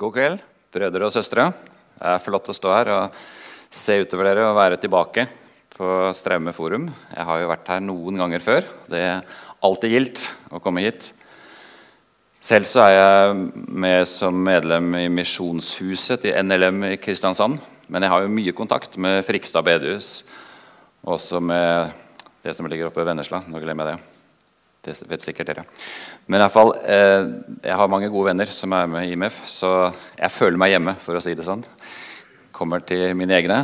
God kveld, brødre og søstre. Det er flott å stå her og se utover dere og være tilbake på Straume forum. Jeg har jo vært her noen ganger før. Det er alltid gildt å komme hit. Selv så er jeg med som medlem i Misjonshuset til NLM i Kristiansand. Men jeg har jo mye kontakt med Frikstad bedehus, også med det som ligger oppe ved Vennesla. Nå glemmer jeg det. Det vet sikkert dere. Men i hvert fall, eh, jeg har mange gode venner som er med i IMF, så jeg føler meg hjemme, for å si det sånn. Kommer til mine egne.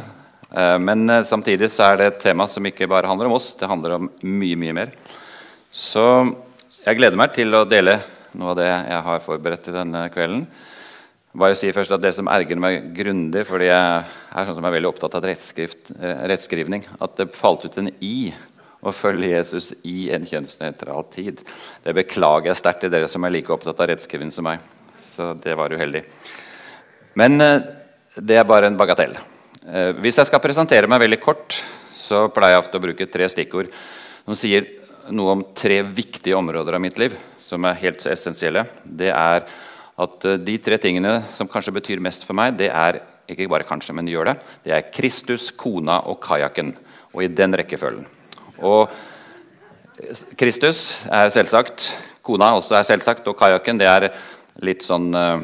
Eh, men eh, samtidig så er det et tema som ikke bare handler om oss, det handler om mye, mye mer. Så jeg gleder meg til å dele noe av det jeg har forberedt til denne kvelden. Bare si først at Det som erger meg grundig, fordi jeg er sånn som er veldig opptatt av rettskrivning, at det falt ut en i å følge Jesus i en kjønnsnøytral tid. Det beklager jeg sterkt til dere som er like opptatt av rettskriving som meg. Så det var uheldig. Men eh, det er bare en bagatell. Eh, hvis jeg skal presentere meg veldig kort, så pleier jeg ofte å bruke tre stikkord som sier noe om tre viktige områder av mitt liv som er helt så essensielle. Det er at eh, de tre tingene som kanskje betyr mest for meg, det er ikke bare kanskje, men gjør det. Det er Kristus, kona og kajakken. Og i den rekkefølgen. Og Kristus er selvsagt, kona også er selvsagt, og kajakken er litt sånn uh,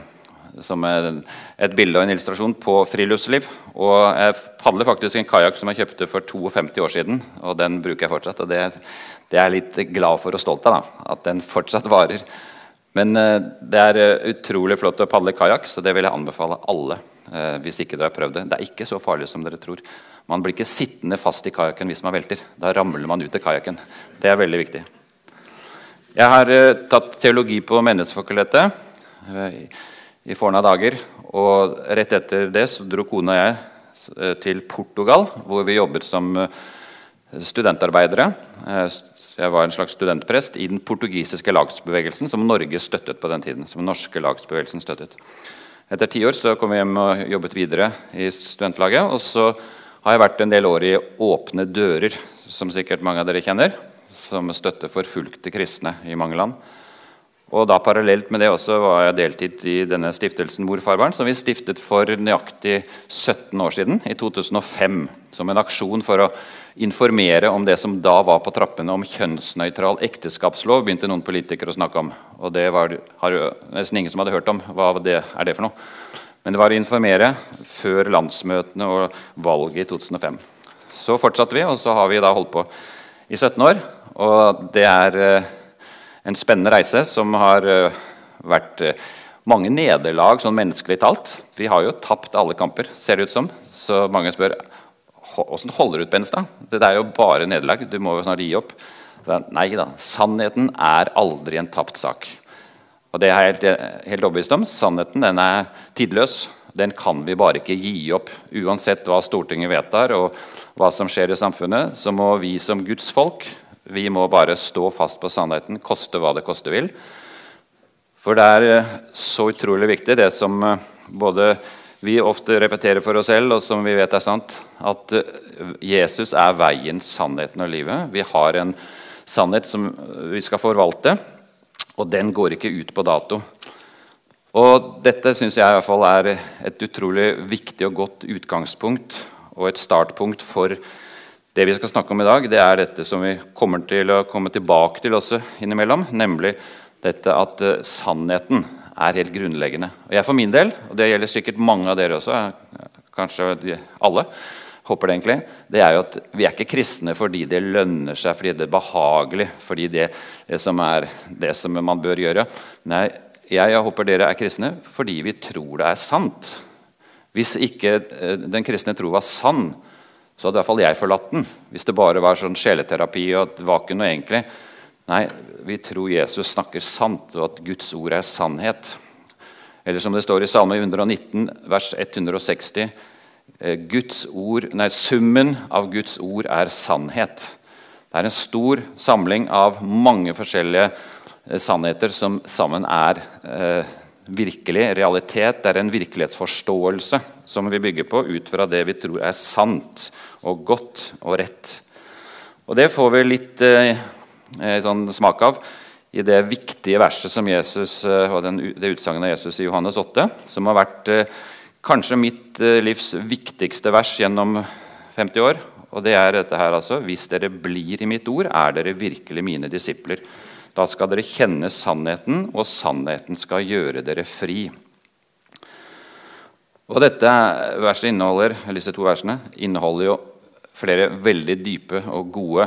som et bilde og en illustrasjon på friluftsliv. Og jeg padler faktisk en kajakk som jeg kjøpte for 52 år siden, og den bruker jeg fortsatt. og Det, det er jeg litt glad for og stolt av, da, at den fortsatt varer. Men uh, det er uh, utrolig flott å padle kajakk, så det vil jeg anbefale alle. hvis ikke dere har prøvd det. Det er ikke så farlig som dere tror. Man blir ikke sittende fast i kajakken hvis man velter. Da ramler man ut i kajakken. Det er veldig viktig. Jeg har uh, tatt teologi på Menneskefakultetet uh, i, forna dager. Og rett etter det så dro kona og jeg uh, til Portugal, hvor vi jobbet som studentarbeidere. jeg var en slags studentprest i den portugisiske lagsbevegelsen som Norge støttet på den tiden. som den norske lagsbevegelsen støttet. Etter ti år så kom vi hjem og jobbet videre i studentlaget. og så har jeg vært en del år i Åpne dører, som sikkert mange av dere kjenner. Som støtter forfulgte kristne i mange land. Og da Parallelt med det også var jeg deltid i denne stiftelsen Mor Farbarn, som vi stiftet for nøyaktig 17 år siden, i 2005. Som en aksjon for å informere om det som da var på trappene om kjønnsnøytral ekteskapslov. begynte noen politikere å snakke om. Og det var har nesten ingen som hadde hørt om. Hva det, er det for noe? Men det var å informere før landsmøtene og valget i 2005. Så fortsatte vi, og så har vi da holdt på i 17 år. Og det er eh, en spennende reise som har eh, vært eh, mange nederlag sånn menneskelig talt. Vi har jo tapt alle kamper, ser det ut som. Så mange spør åssen holder du ut, Benstad? Det er jo bare nederlag. Du må jo snart gi opp. Nei da. Sannheten er aldri en tapt sak. Og det er jeg helt, helt overbevist om. Sannheten den er tidløs. Den kan vi bare ikke gi opp. Uansett hva Stortinget vedtar og hva som skjer i samfunnet, så må vi som Guds folk vi må bare stå fast på sannheten, koste hva det koste vil. For det er eh, så utrolig viktig, det som eh, både vi ofte repeterer for oss selv, og som vi vet er sant, at eh, Jesus er veien, sannheten og livet. Vi har en sannhet som vi skal forvalte. Og den går ikke ut på dato. Og Dette synes jeg i hvert fall er et utrolig viktig og godt utgangspunkt og et startpunkt for det vi skal snakke om i dag. Det er dette som vi kommer til å komme tilbake til også innimellom, nemlig dette at uh, sannheten er helt grunnleggende. Og jeg for min del, og det gjelder sikkert mange av dere også, kanskje alle, håper det egentlig, det er jo at vi er ikke kristne fordi det lønner seg, fordi det er behagelig, fordi det, det som er det som man bør gjøre. Nei, jeg, håper dere er kristne fordi vi tror det er sant. Hvis ikke eh, den kristne tro var sann, så hadde i hvert fall jeg forlatt den. Hvis det bare var sånn sjeleterapi og at det var ikke noe egentlig. Nei, vi tror Jesus snakker sant, og at Guds ord er sannhet. Eller som det står i Salme 119, vers 160 Eh, Guds ord, nei, Summen av Guds ord er sannhet. Det er en stor samling av mange forskjellige eh, sannheter som sammen er eh, virkelig realitet. Det er en virkelighetsforståelse som vi bygger på ut fra det vi tror er sant og godt og rett. Og Det får vi litt eh, eh sånn smak av i det viktige verset som Jesus, eh, og den, det utsagnet av Jesus i Johannes 8, som har vært eh, kanskje mitt eh, livs viktigste vers gjennom 50 år. Og det er dette her altså Hvis dere blir i mitt ord, er dere virkelig mine disipler. Da skal dere kjenne sannheten, og sannheten skal gjøre dere fri. Og dette verset inneholder, Disse to versene inneholder jo flere veldig dype og gode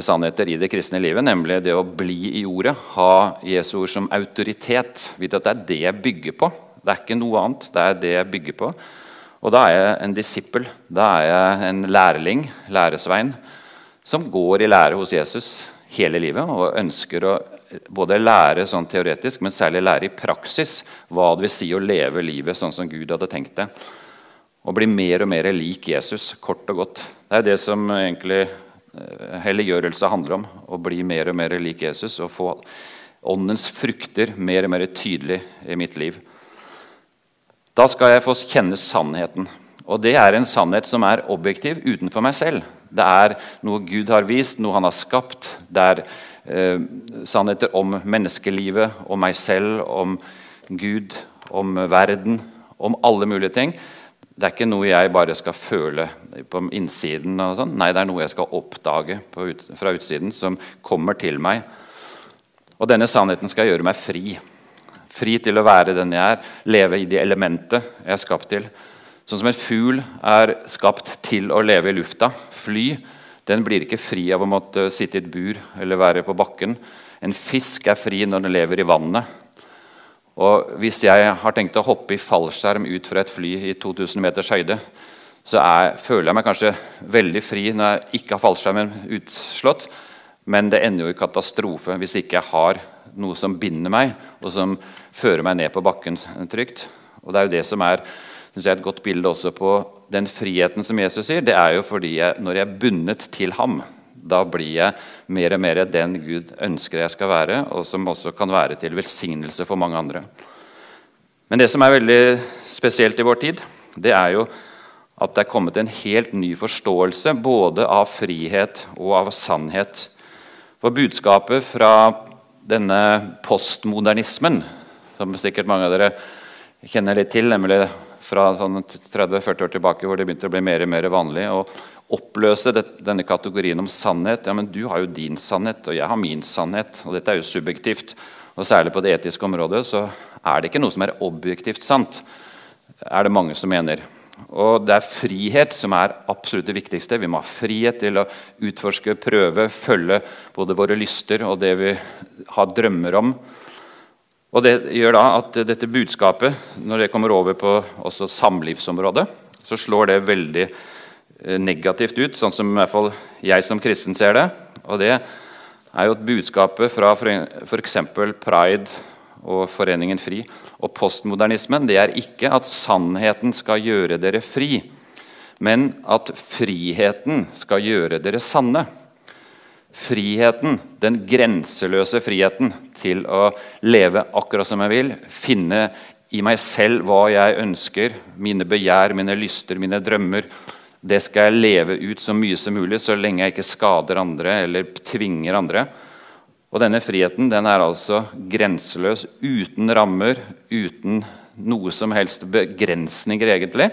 sannheter i det kristne livet, nemlig det å bli i ordet, ha Jesu ord som autoritet. Vite at det er det jeg bygger på. Det er ikke noe annet. Det er det jeg bygger på. Og da er jeg en disippel. Da er jeg en lærling, læresvein, som går i lære hos Jesus hele livet og ønsker å både lære sånn teoretisk, men særlig lære i praksis hva det vil si å leve livet sånn som Gud hadde tenkt det. Å bli mer og mer lik Jesus, kort og godt. Det er det som egentlig eh, helliggjørelse handler om. Å bli mer og mer lik Jesus og få åndens frukter mer og mer tydelig i mitt liv. Da skal jeg få kjenne sannheten. Og det er en sannhet som er objektiv utenfor meg selv. Det er noe Gud har vist, noe han har skapt. Det er eh, sannheter om menneskelivet, om meg selv, om Gud, om verden, om alle mulige ting. Det er ikke noe jeg bare skal føle på innsiden. sånn. Nei, det er noe jeg skal oppdage ut, fra utsiden, som kommer til meg. Og denne sannheten skal gjøre meg fri. Fri til å være den jeg er, leve i det elementet jeg er skapt til. Sånn som en fugl er skapt til å leve i lufta. Fly. Den blir ikke fri av å måtte sitte i et bur eller være på bakken. En fisk er fri når den lever i vannet. Og Hvis jeg har tenkt å hoppe i fallskjerm ut fra et fly i 2000 meters høyde, så er, føler jeg meg kanskje veldig fri når jeg ikke har fallskjermen utslått. Men det ender jo i katastrofe hvis ikke jeg har noe som binder meg, og som fører meg ned på bakken trygt. Og Det er jo det som er synes jeg, et godt bilde også på den friheten som Jesus sier. Det er jo fordi jeg, når jeg er bundet til ham, da blir jeg mer og mer den Gud ønsker jeg skal være, og som også kan være til velsignelse for mange andre. Men det som er veldig spesielt i vår tid, det er jo at det er kommet en helt ny forståelse både av frihet og av sannhet. For budskapet fra denne postmodernismen, som sikkert mange av dere kjenner litt til, nemlig fra sånn 30-40 år tilbake, hvor det begynte å bli mer og mer vanlig å oppløse det, denne kategorien om sannhet. Ja, men du har jo din sannhet, og jeg har min sannhet. Og dette er jo subjektivt. Og særlig på det etiske området så er det ikke noe som er objektivt sant. er det mange som mener. Og det er frihet som er absolutt det viktigste. Vi må ha frihet til å utforske, prøve, følge både våre lyster og det vi har drømmer om. Og Det gjør da at dette budskapet, når det kommer over på samlivsområdet, så slår det veldig eh, negativt ut, sånn som i hvert fall jeg som kristen ser det. Og det er jo et budskapet fra f.eks. Pride og Foreningen FRI og postmodernismen. Det er ikke at sannheten skal gjøre dere fri, men at friheten skal gjøre dere sanne friheten, den grenseløse friheten til å leve akkurat som jeg vil, finne i meg selv hva jeg ønsker, mine begjær, mine lyster, mine drømmer. Det skal jeg leve ut så mye som mulig, så lenge jeg ikke skader andre eller tvinger andre. Og Denne friheten den er altså grenseløs, uten rammer, uten noe som helst begrensninger, egentlig.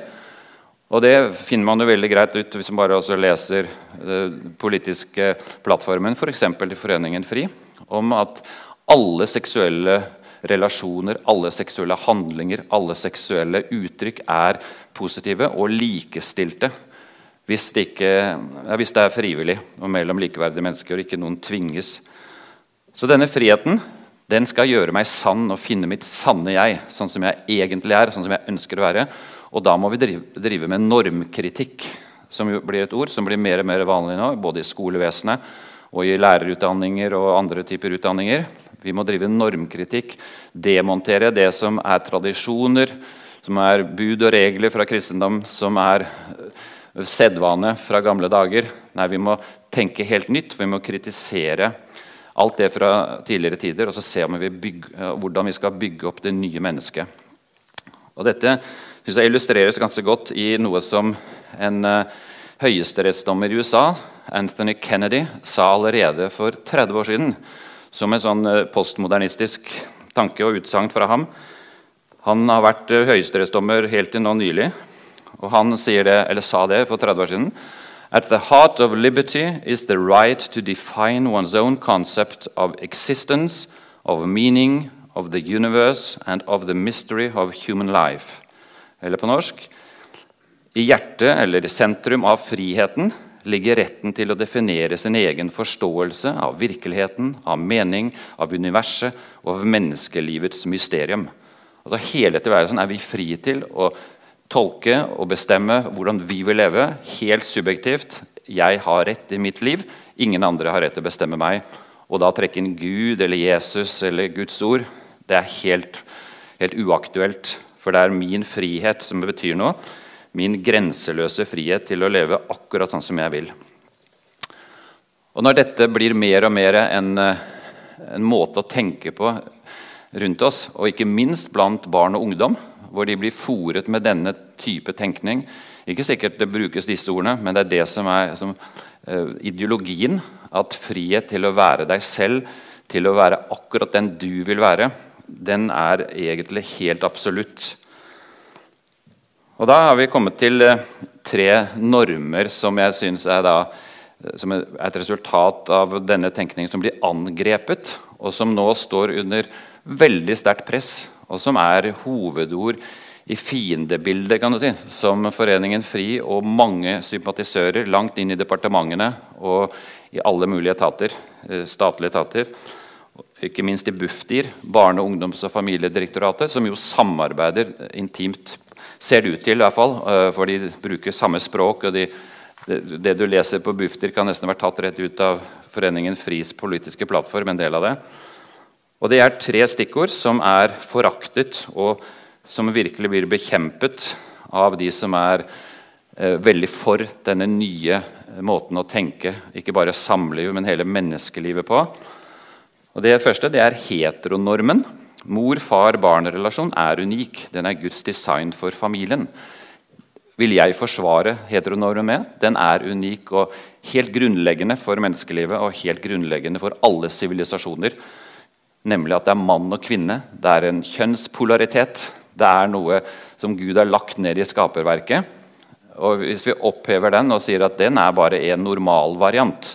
Og Det finner man jo veldig greit ut hvis man bare også leser den politiske plattformen, f.eks. For til Foreningen FRI, om at alle seksuelle relasjoner, alle seksuelle handlinger, alle seksuelle uttrykk er positive og likestilte. Hvis det, ikke, ja, hvis det er frivillig og mellom likeverdige mennesker og ikke noen tvinges. Så denne friheten den skal gjøre meg sann og finne mitt sanne jeg, sånn som jeg egentlig er. sånn som jeg ønsker å være. Og da må vi drive, drive med normkritikk, som blir et ord som blir mer og mer vanlig nå, både i skolevesenet og i lærerutdanninger og andre typer utdanninger. Vi må drive normkritikk, demontere det som er tradisjoner, som er bud og regler fra kristendom, som er eh, sedvane fra gamle dager. Nei, vi må tenke helt nytt, for vi må kritisere alt det fra tidligere tider og så se vi bygge, hvordan vi skal bygge opp det nye mennesket. Og Dette synes jeg illustreres ganske godt i noe som en uh, høyesterettsdommer i USA, Anthony Kennedy, sa allerede for 30 år siden. som en sånn uh, postmodernistisk tanke og utsagn fra ham. Han har vært uh, høyesterettsdommer helt til nå nylig, og han det, sa det for 30 år siden. At the heart of liberty is the right to define one's own concept of existence, of meaning, of the universe and of the mystery of human life. Eller på norsk I hjertet, eller i sentrum av friheten, ligger retten til å definere sin egen forståelse av virkeligheten, av mening, av universet og av menneskelivets mysterium. Altså Hele tilværelsen er vi fri til å tolke og bestemme hvordan vi vil leve, helt subjektivt. Jeg har rett i mitt liv, ingen andre har rett til å bestemme meg. Og da trekke inn Gud eller Jesus eller Guds ord, det er helt, helt uaktuelt. For det er min frihet som betyr noe min grenseløse frihet til å leve akkurat sånn som jeg vil. Og Når dette blir mer og mer en, en måte å tenke på rundt oss, og ikke minst blant barn og ungdom, hvor de blir fòret med denne type tenkning Ikke sikkert det brukes disse ordene, men det er det som er som, uh, ideologien. At frihet til å være deg selv, til å være akkurat den du vil være, den er egentlig helt absolutt. Og Da har vi kommet til eh, tre normer som jeg synes er, da, eh, som er et resultat av denne tenkningen som blir angrepet, og som nå står under veldig sterkt press, og som er hovedord i fiendebildet kan du si, som Foreningen FRI og mange sympatisører langt inn i departementene og i alle mulige etater, eh, statlige etater, ikke minst i Bufdir, Barne-, ungdoms- og familiedirektoratet, som jo samarbeider intimt Ser det ut til, i hvert fall, eh, for de bruker samme språk. og de, det, du leser på Bufdir, kan nesten vært tatt rett ut av Foreningen FRIs politiske plattform. en del av det. Og Det er tre stikkord som er foraktet, og som virkelig blir bekjempet av de som er eh, veldig for denne nye måten å tenke ikke bare samlivet, men hele menneskelivet på. Og Det første det er heteronormen. Mor-far-barn-relasjon er unik. Den er Guds design for familien. Vil jeg forsvare heteronormen med? Den er unik og helt grunnleggende for menneskelivet og helt grunnleggende for alle sivilisasjoner. Nemlig at det er mann og kvinne. Det er en kjønnspolaritet. Det er noe som Gud har lagt ned i skaperverket. Og Hvis vi opphever den og sier at den er bare en normalvariant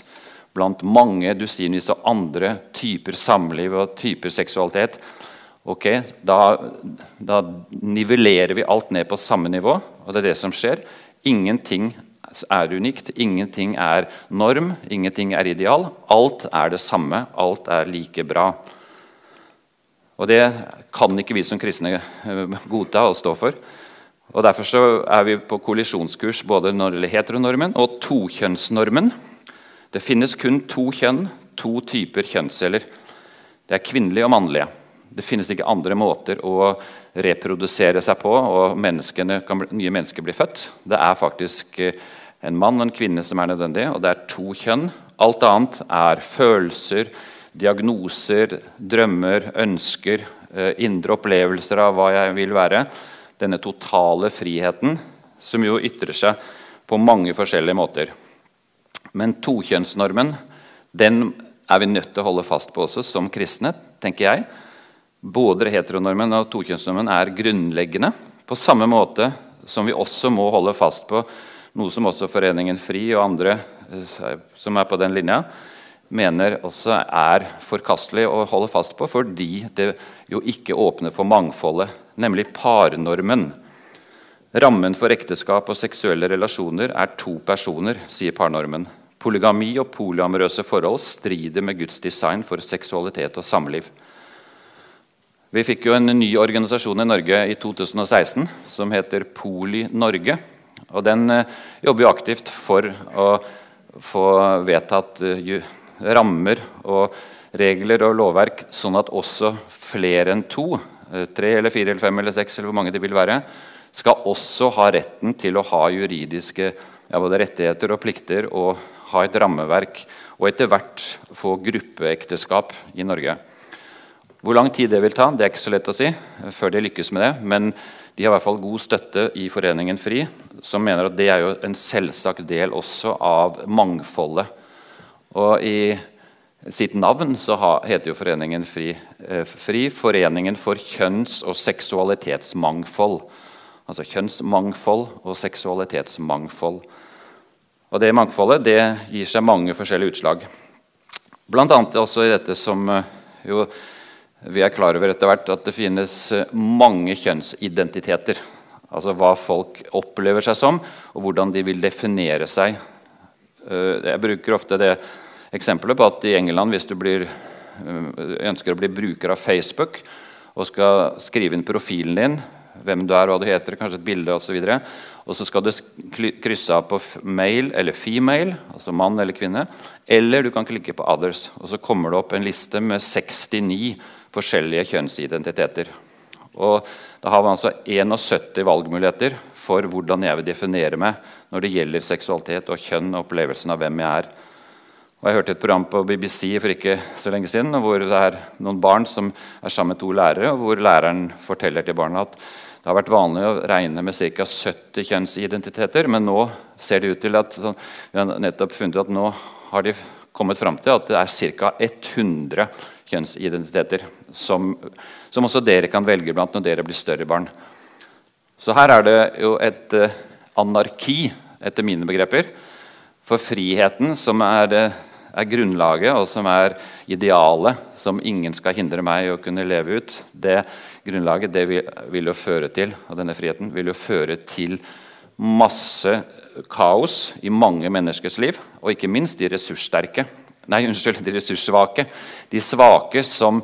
blant mange dusinvis av andre typer samliv og typer seksualitet, Ok, da, da, nivellerer vi alt ned på samme nivå, og det er det som skjer. Ingenting er unikt, ingenting er norm, ingenting er ideal. Alt er det samme, alt er like bra. Og det kan ikke vi som kristne eh, godta og stå for. Og Derfor så er vi på kollisjonskurs både når det heteronormen og tokjønnsnormen. Det finnes kun to kjønn, to typer kjønnsceller. Det er kvinnelige og mannlige. Det finnes ikke andre måter å reprodusere seg på, og kan, nye mennesker blir født. Det er faktisk eh, en mann og en kvinne som er nødvendig, og det er to kjønn. Alt annet er følelser, diagnoser, drømmer, ønsker, eh, indre opplevelser av hva jeg vil være. Denne totale friheten som jo ytrer seg på mange forskjellige måter. Men tokjønnsnormen den er vi nødt til å holde fast på også som kristne, tenker jeg. Både heteronormen og tokjønnsnormen er grunnleggende, på samme måte som vi også må holde fast på noe som også Foreningen FRI og andre eh, som er på den linja, mener også er forkastelig å holde fast på fordi det jo ikke åpner for mangfoldet, nemlig parnormen. Rammen for ekteskap og seksuelle relasjoner er to personer, sier parnormen. Polygami og polyamorøse forhold strider med Guds design for seksualitet og samliv. Vi fikk jo en ny organisasjon i Norge i 2016 som heter Poli Norge. Og Den eh, jobber jo aktivt for å få vedtatt uh, rammer og regler og lovverk, sånn at også flere enn to, uh, tre eller fire eller fem eller seks, eller hvor mange det vil være, skal også ha retten til å ha juridiske ja, både rettigheter og plikter og ha et rammeverk, og etter hvert få gruppeekteskap i Norge. Hvor lang tid det vil ta, det er ikke så lett å si før de lykkes med det. Men de har i hvert fall god støtte i Foreningen FRI, som mener at det er jo en selvsagt del også av mangfoldet. Og i sitt navn så heter jo foreningen Fri, eh, Fri Foreningen for kjønns- og seksualitetsmangfold. Altså kjønnsmangfold og seksualitetsmangfold. Og Det mangfoldet det gir seg mange forskjellige utslag. Bl.a. også i dette som eh, jo, vi er klar over etter hvert, at det finnes eh, mange kjønnsidentiteter. Altså hva folk opplever seg som, og hvordan de vil definere seg. Jeg bruker ofte det eksempelet på at i England, hvis du blir, ønsker å bli bruker av Facebook og skal skrive inn profilen din, hvem du er, hva du heter, kanskje et bilde osv. Og så skal du krysse av på male eller female, altså mann eller kvinne. Eller du kan klikke på 'others', og så kommer det opp en liste med 69 forskjellige kjønnsidentiteter. Og Da har vi altså 71 valgmuligheter for hvordan jeg vil definere meg når det gjelder seksualitet og kjønn og opplevelsen av hvem jeg er. Og Jeg hørte et program på BBC for ikke så lenge siden hvor det er noen barn som er sammen med to lærere, og hvor læreren forteller til barna at det har vært vanlig å regne med ca. 70 kjønnsidentiteter, men nå ser det ut til at så, vi har nettopp funnet at nå har de kommet fram til at det er ca. 100 kjønnsidentiteter som, som, også dere kan velge blant når dere blir større barn. Så her er det jo et uh, anarki, etter mine begreper. For friheten, som er, det, er grunnlaget, og som er idealet, som ingen skal hindre meg i å kunne leve ut, det grunnlaget det vil, vil, jo føre til, og denne friheten vil jo føre til masse kaos i mange menneskers liv, og ikke minst de ressurssterke. Nei, unnskyld, de ressurssvake. De svake som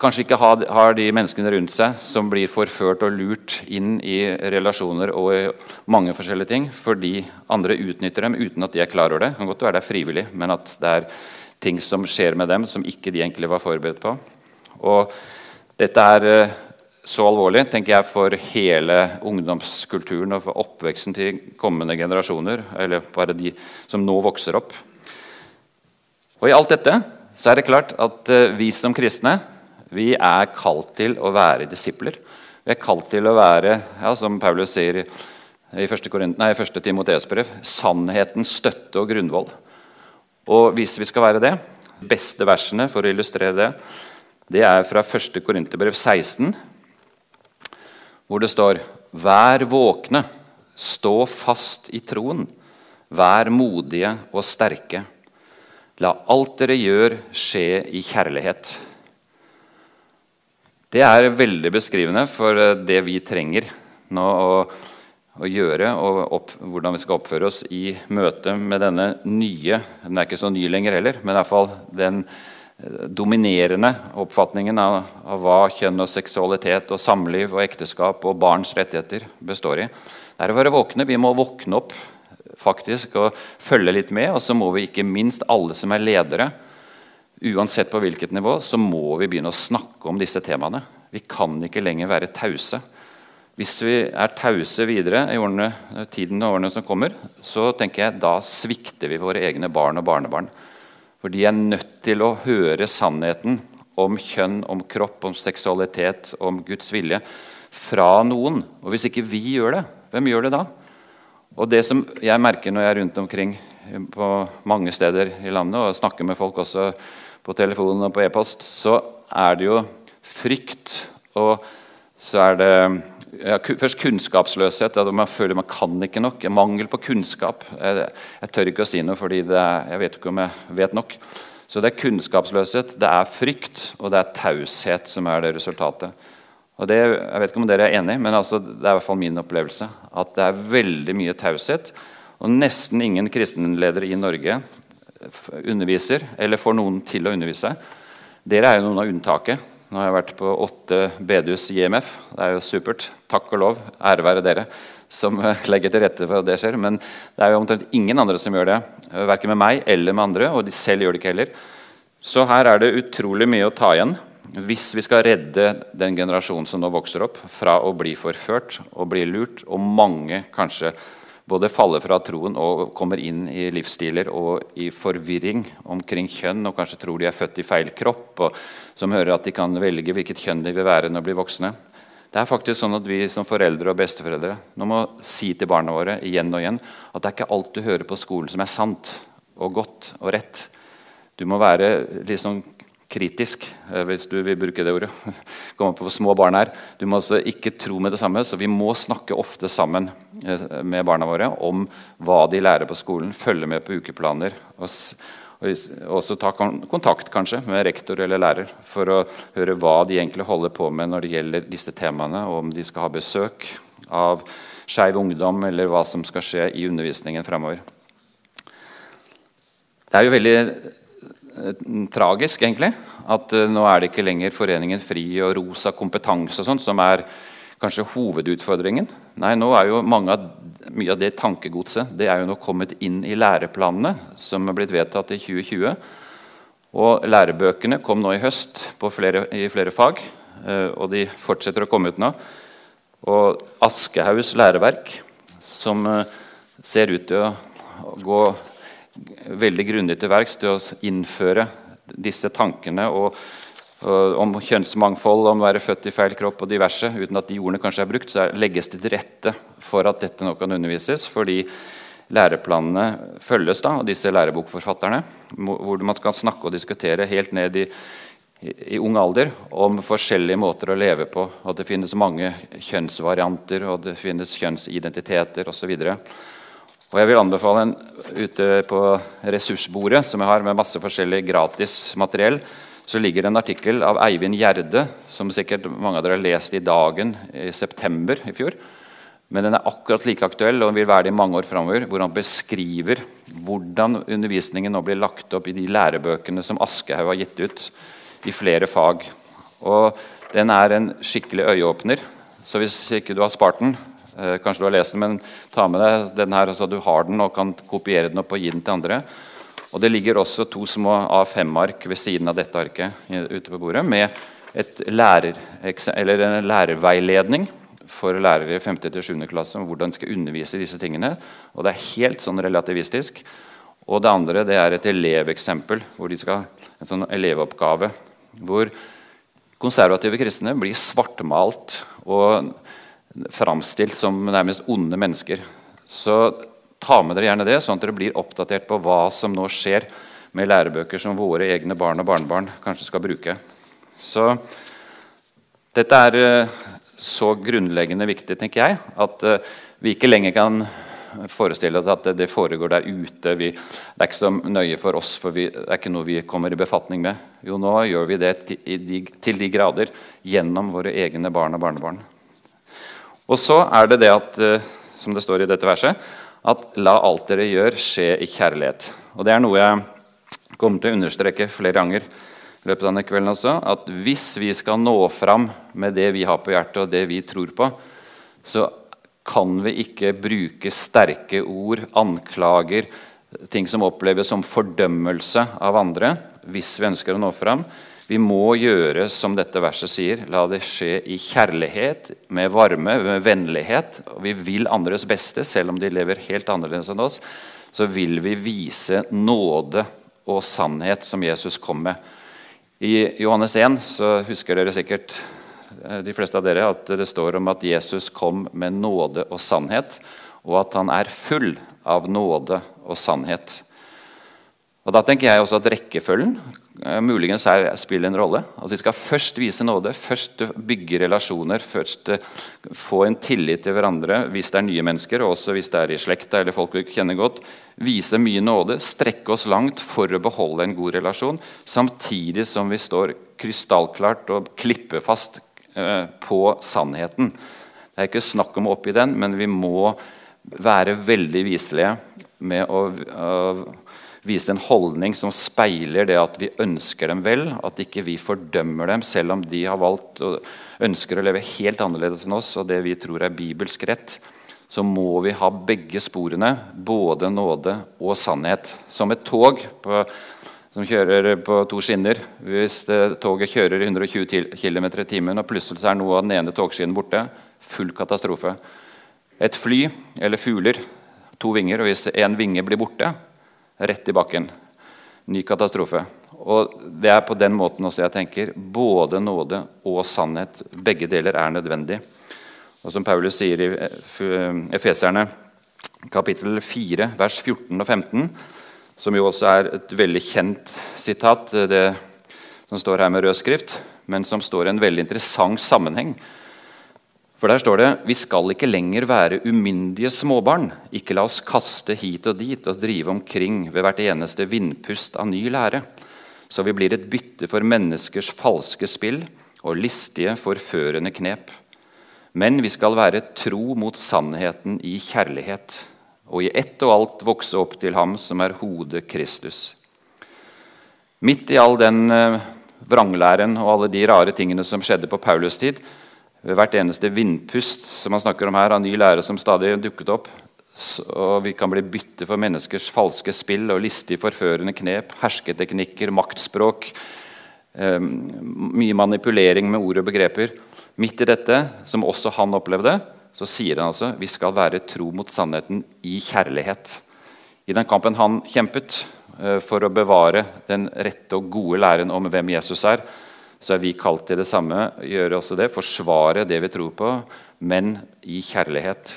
kanskje ikke har, de menneskene rundt seg som blir forført og lurt inn i relasjoner og i mange forskjellige ting fordi andre utnytter dem uten at de er klar over det. Det kan godt være det er frivillig, men at det er ting som skjer med dem som ikke de egentlig var forberedt på. Og dette er eh, så alvorlig tenker jeg, for hele ungdomskulturen og for oppveksten til kommende generasjoner, eller bare de som nå vokser opp. Og I alt dette så er det klart at eh, vi som kristne vi er kalt til å være disipler. Vi er kalt til å være, ja, som Paulus sier i 1. Timoteus brev, sannhetens støtte og grunnvoll. Og hvis vi skal være det, beste versene for å illustrere det, det er fra 1. Korinterbrev 16, hvor det står Vær våkne, stå fast i troen. Vær modige og sterke. La alt dere gjør, skje i kjærlighet. Det er veldig beskrivende for eh, det vi trenger nå å, å gjøre, og opp, hvordan vi skal oppføre oss i møte med denne nye Den er ikke så ny lenger heller, men i hvert fall den dominerende oppfatningen av, av, hva kjønn og seksualitet og samliv og ekteskap og barns rettigheter består i. Det er å være våkne. Vi må våkne opp faktisk og følge litt med. Og så må vi ikke minst alle som er ledere, uansett på hvilket nivå, så må vi begynne å snakke om disse temaene. Vi kan ikke lenger være tause. Hvis vi er tause videre i årene, tiden og årene som kommer, så tenker jeg da svikter vi våre egne barn og barnebarn. For de er nødt til å høre sannheten om kjønn, om kropp, om seksualitet, om Guds vilje fra noen. Og hvis ikke vi gjør det, hvem gjør det da? Og det som jeg merker når jeg er rundt omkring på mange steder i landet og snakker med folk også på telefonen og på e-post, så er det jo frykt, og så er det ja, først kunnskapsløshet. at Man føler man kan ikke nok. Mangel på kunnskap. Jeg, jeg tør ikke å si noe, fordi jeg vet ikke om jeg vet nok. Så det er kunnskapsløshet, det er frykt og det er taushet som er det resultatet. Og det, jeg vet ikke om dere er enig, men altså, det er i hvert fall min opplevelse. At det er veldig mye taushet. Og nesten ingen kristenledere i Norge underviser, eller får noen til å undervise. Dere er jo noen av unntaket. Nå har jeg vært på åtte bedehus i IMF. Det er jo supert. Takk og lov. Ære være dere som eh, legger til rette for at det skjer. Men det er jo omtrent ingen andre som gjør det. Eh, Verken med meg eller med andre. Og de selv gjør det ikke heller. Så her er det utrolig mye å ta igjen hvis vi skal redde den generasjonen som nå vokser opp, fra å bli forført og bli lurt, og mange kanskje både faller fra troen og kommer inn i livsstiler og i forvirring omkring kjønn og kanskje tror de er født i feil kropp, og som hører at de kan velge hvilket kjønn de vil være når de blir voksne. Det er faktisk sånn at Vi som foreldre og besteforeldre nå må si til barna våre igjen og igjen at det er ikke alt du hører på skolen som er sant og godt og rett. Du må være sånn kritisk, eh, hvis du vil bruke det ordet. Komme på små barn her. Du må altså ikke tro med det samme, så vi må snakke ofte sammen eh, med barna våre om hva de lærer på skolen. Følge med på ukeplaner. og også ta kontakt kanskje med rektor eller lærer for å høre hva de egentlig holder på med når det gjelder disse temaene, og om de skal ha besøk av Skeiv Ungdom, eller hva som skal skje i undervisningen fremover. Det er jo veldig tragisk, egentlig, at uh, nå er det ikke lenger Foreningen FRI og Rosa kompetanse og sånt, som er kanskje hovedutfordringen. Nei, nå er jo av, Mye av det tankegodset det er jo nå kommet inn i læreplanene som er blitt vedtatt i 2020. Og lærebøkene kom nå i høst flere, i flere fag, uh, og de fortsetter å komme ut nå. Og Aschehougs læreverk, som eh, ser ut til å gå veldig grundig til verks til å innføre disse tankene og, og om kjønnsmangfold, om å være født i feil kropp og diverse, uten at de ordene kanskje er brukt, så legges det til rette for at dette nå kan undervises. fordi læreplanene følges da, av disse lærebokforfatterne, hvor man skal snakke og diskutere helt ned i i, ung alder om forskjellige måter å leve på. At det finnes mange kjønnsvarianter, og det finnes kjønnsidentiteter osv. Og jeg vil anbefale en ute på ressursbordet som jeg har med masse forskjellig gratis materiell, så ligger det en artikkel av Eivind Gjerde, som sikkert mange av dere har lest i Dagen i september i fjor. Men den er akkurat like aktuell og vil være det i mange år framover. Hvor han beskriver hvordan undervisningen nå blir lagt opp i de lærebøkene som Aschehoug har gitt ut i flere fag. Og den er en skikkelig øyeåpner. Så hvis ikke du har spart den, kanskje du har lest den, men ta med deg den her så du har den og kan kopiere den opp og gi den til andre. Og Det ligger også to små A5-ark ved siden av dette arket ute på bordet med lærer, en lærerveiledning for lærere i 5.-7. klasse om hvordan de skal undervise disse tingene. Og Det er helt sånn relativistisk. Og det andre det er et eleveksempel, hvor de skal en sånn elevoppgave hvor konservative kristne blir svartmalt og framstilt som nærmest onde mennesker. Så ta med dere gjerne det, sånn at dere blir oppdatert på hva som nå skjer med lærebøker som våre egne barn og barnebarn kanskje skal bruke. Så dette er eh, så grunnleggende viktig, tenker jeg, at eh, vi ikke lenger kan forestille oss at det foregår der ute. Vi, det er ikke så nøye for oss, for vi, det er ikke noe vi kommer i befatning med. Jo, nå gjør vi det til de, til de grader gjennom våre egne barn og barnebarn. Og så er det det at, eh, som det står i dette verset, at la alt dere gjør, skje i kjærlighet. Og Det er noe jeg kommer til å understreke flere ganger. i løpet av denne kvelden også, at Hvis vi skal nå fram med det vi har på hjertet, og det vi tror på, så kan vi ikke bruke sterke ord, anklager, ting som oppleves som fordømmelse av andre, hvis vi ønsker å nå fram. Vi må gjøre som dette verset sier. La det skje i kjærlighet, med varme, med vennlighet. Og vi vil andres beste, selv om de lever helt annerledes enn oss. Så vil vi vise nåde og sannhet som Jesus kom med. I Johannes 1 så husker dere sikkert Eh, de fleste av dere, at det står om at Jesus kom med nåde og sannhet, og at han er full av nåde og sannhet. Og Da tenker jeg også at rekkefølgen eh, muligens her spiller en rolle. At Vi skal først vise nåde, først bygge relasjoner, først eh, få en tillit til hverandre hvis det er nye mennesker, og også hvis det er i slekta eller folk vi kjenner godt. Vise mye nåde, strekke oss langt for å beholde en god relasjon, samtidig som vi står krystallklart og klippefast Eh, på sannheten. Det er ikke snakk om å oppgi den, men vi må være veldig viselige med å, å vise en holdning som speiler det at vi ønsker dem vel, at ikke vi fordømmer dem selv om de har valgt og ønsker å leve helt annerledes enn oss og det vi tror er bibelsk rett. Så må vi ha begge sporene, både nåde og sannhet. Som et tog på som kjører på to skinner. Hvis toget kjører i 120 km i timen, og plutselig er noe av den ene togskinnen borte, full katastrofe. Et fly eller fugler, to vinger, og hvis én vinge blir borte, rett i bakken. Ny katastrofe. Og Det er på den måten også jeg tenker. Både nåde og sannhet. Begge deler er nødvendig. Og Som Paulus sier i Efeserne kapittel 4, vers 14 og 15, som jo også er et veldig kjent sitat, det som står her med rød skrift, men som står i en veldig interessant sammenheng. For der står det vi skal ikke lenger være umyndige småbarn. Ikke la oss kaste hit og dit og drive omkring ved hvert eneste vindpust av ny lære, så vi blir et bytte for menneskers falske spill og listige, forførende knep. Men vi skal være tro mot sannheten i kjærlighet, og i ett og alt vokse opp til ham som er hodet Kristus. Midt i all den eh, vranglæren og alle de rare tingene som skjedde på Paulus' tid, ved hvert eneste vindpust som man snakker om her, av ny lære som stadig dukket opp, og vi kan bli bytte for menneskers falske spill og listig forførende knep, hersketeknikker, maktspråk, eh, mye manipulering med ord og begreper. Midt i dette, som også han opplevde, så sier han altså vi skal være tro mot sannheten i kjærlighet. I den kampen han kjempet eh, for å bevare den rette og gode læren om hvem Jesus er, så er vi kalt til det samme. Gjøre også det, Forsvare det vi tror på, men i kjærlighet.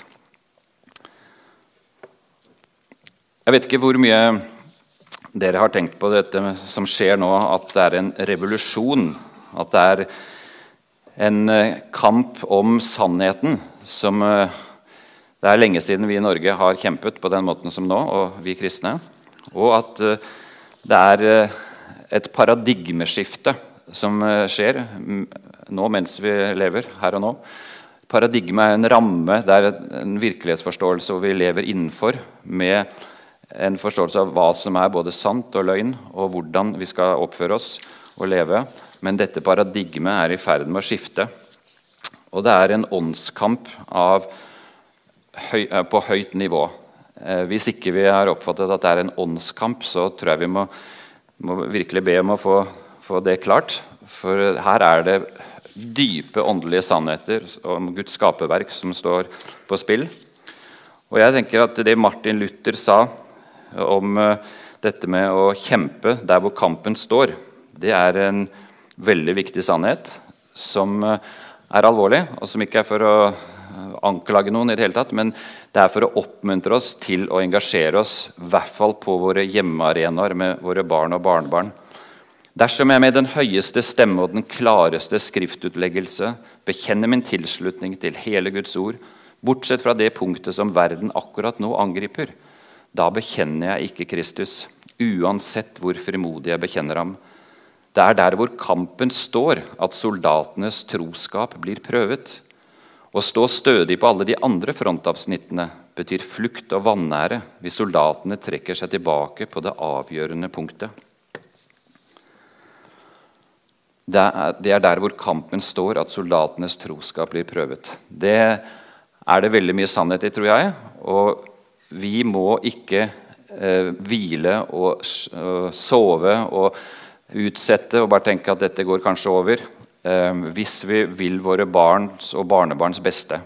Jeg vet ikke hvor mye dere har tenkt på dette som skjer nå, at det er en revolusjon. At det er en eh, kamp om sannheten som eh, det er lenge siden vi i Norge har kjempet på den måten som nå, og vi kristne. Og at eh, det er et paradigmeskifte som skjer nå mens vi lever, her og nå. Paradigme er en ramme, det er en virkelighetsforståelse hvor vi lever innenfor med en forståelse av hva som er både sant og løgn, og hvordan vi skal oppføre oss og leve. Men dette paradigmet er i ferd med å skifte. Og det er en åndskamp høy, eh, på høyt nivå. Eh, hvis ikke vi har oppfattet at det er en åndskamp, så tror jeg vi må, må virkelig be om å få, få, det klart. For her er det dype åndelige sannheter om Guds skaperverk som står på spill. Og jeg tenker at Det Martin Luther sa om eh, dette med å kjempe der hvor kampen står, det er en veldig viktig sannhet som eh, er alvorlig, og som ikke er for å eh, anklage noen, i det hele tatt, men det er for å oppmuntre oss til å engasjere oss, i hvert fall på våre hjemmearenaer med våre barn og barnebarn. Dersom jeg med den høyeste stemme og den klareste skriftutleggelse bekjenner min tilslutning til hele Guds ord, bortsett fra det punktet som verden akkurat nå angriper, da bekjenner jeg ikke Kristus, uansett hvor frimodig jeg bekjenner ham. Det er der hvor kampen står, at soldatenes troskap blir prøvet. Å stå stødig på alle de andre frontavsnittene betyr flukt og vanære hvis soldatene trekker seg tilbake på det avgjørende punktet. Det er, er der hvor kampen står, at soldatenes troskap blir prøvet. Det er det veldig mye sannhet i, tror jeg. Og vi må ikke eh, hvile og, og sove og utsette og bare tenke at dette går kanskje over. Eh, hvis vi vil våre barns og barnebarns beste.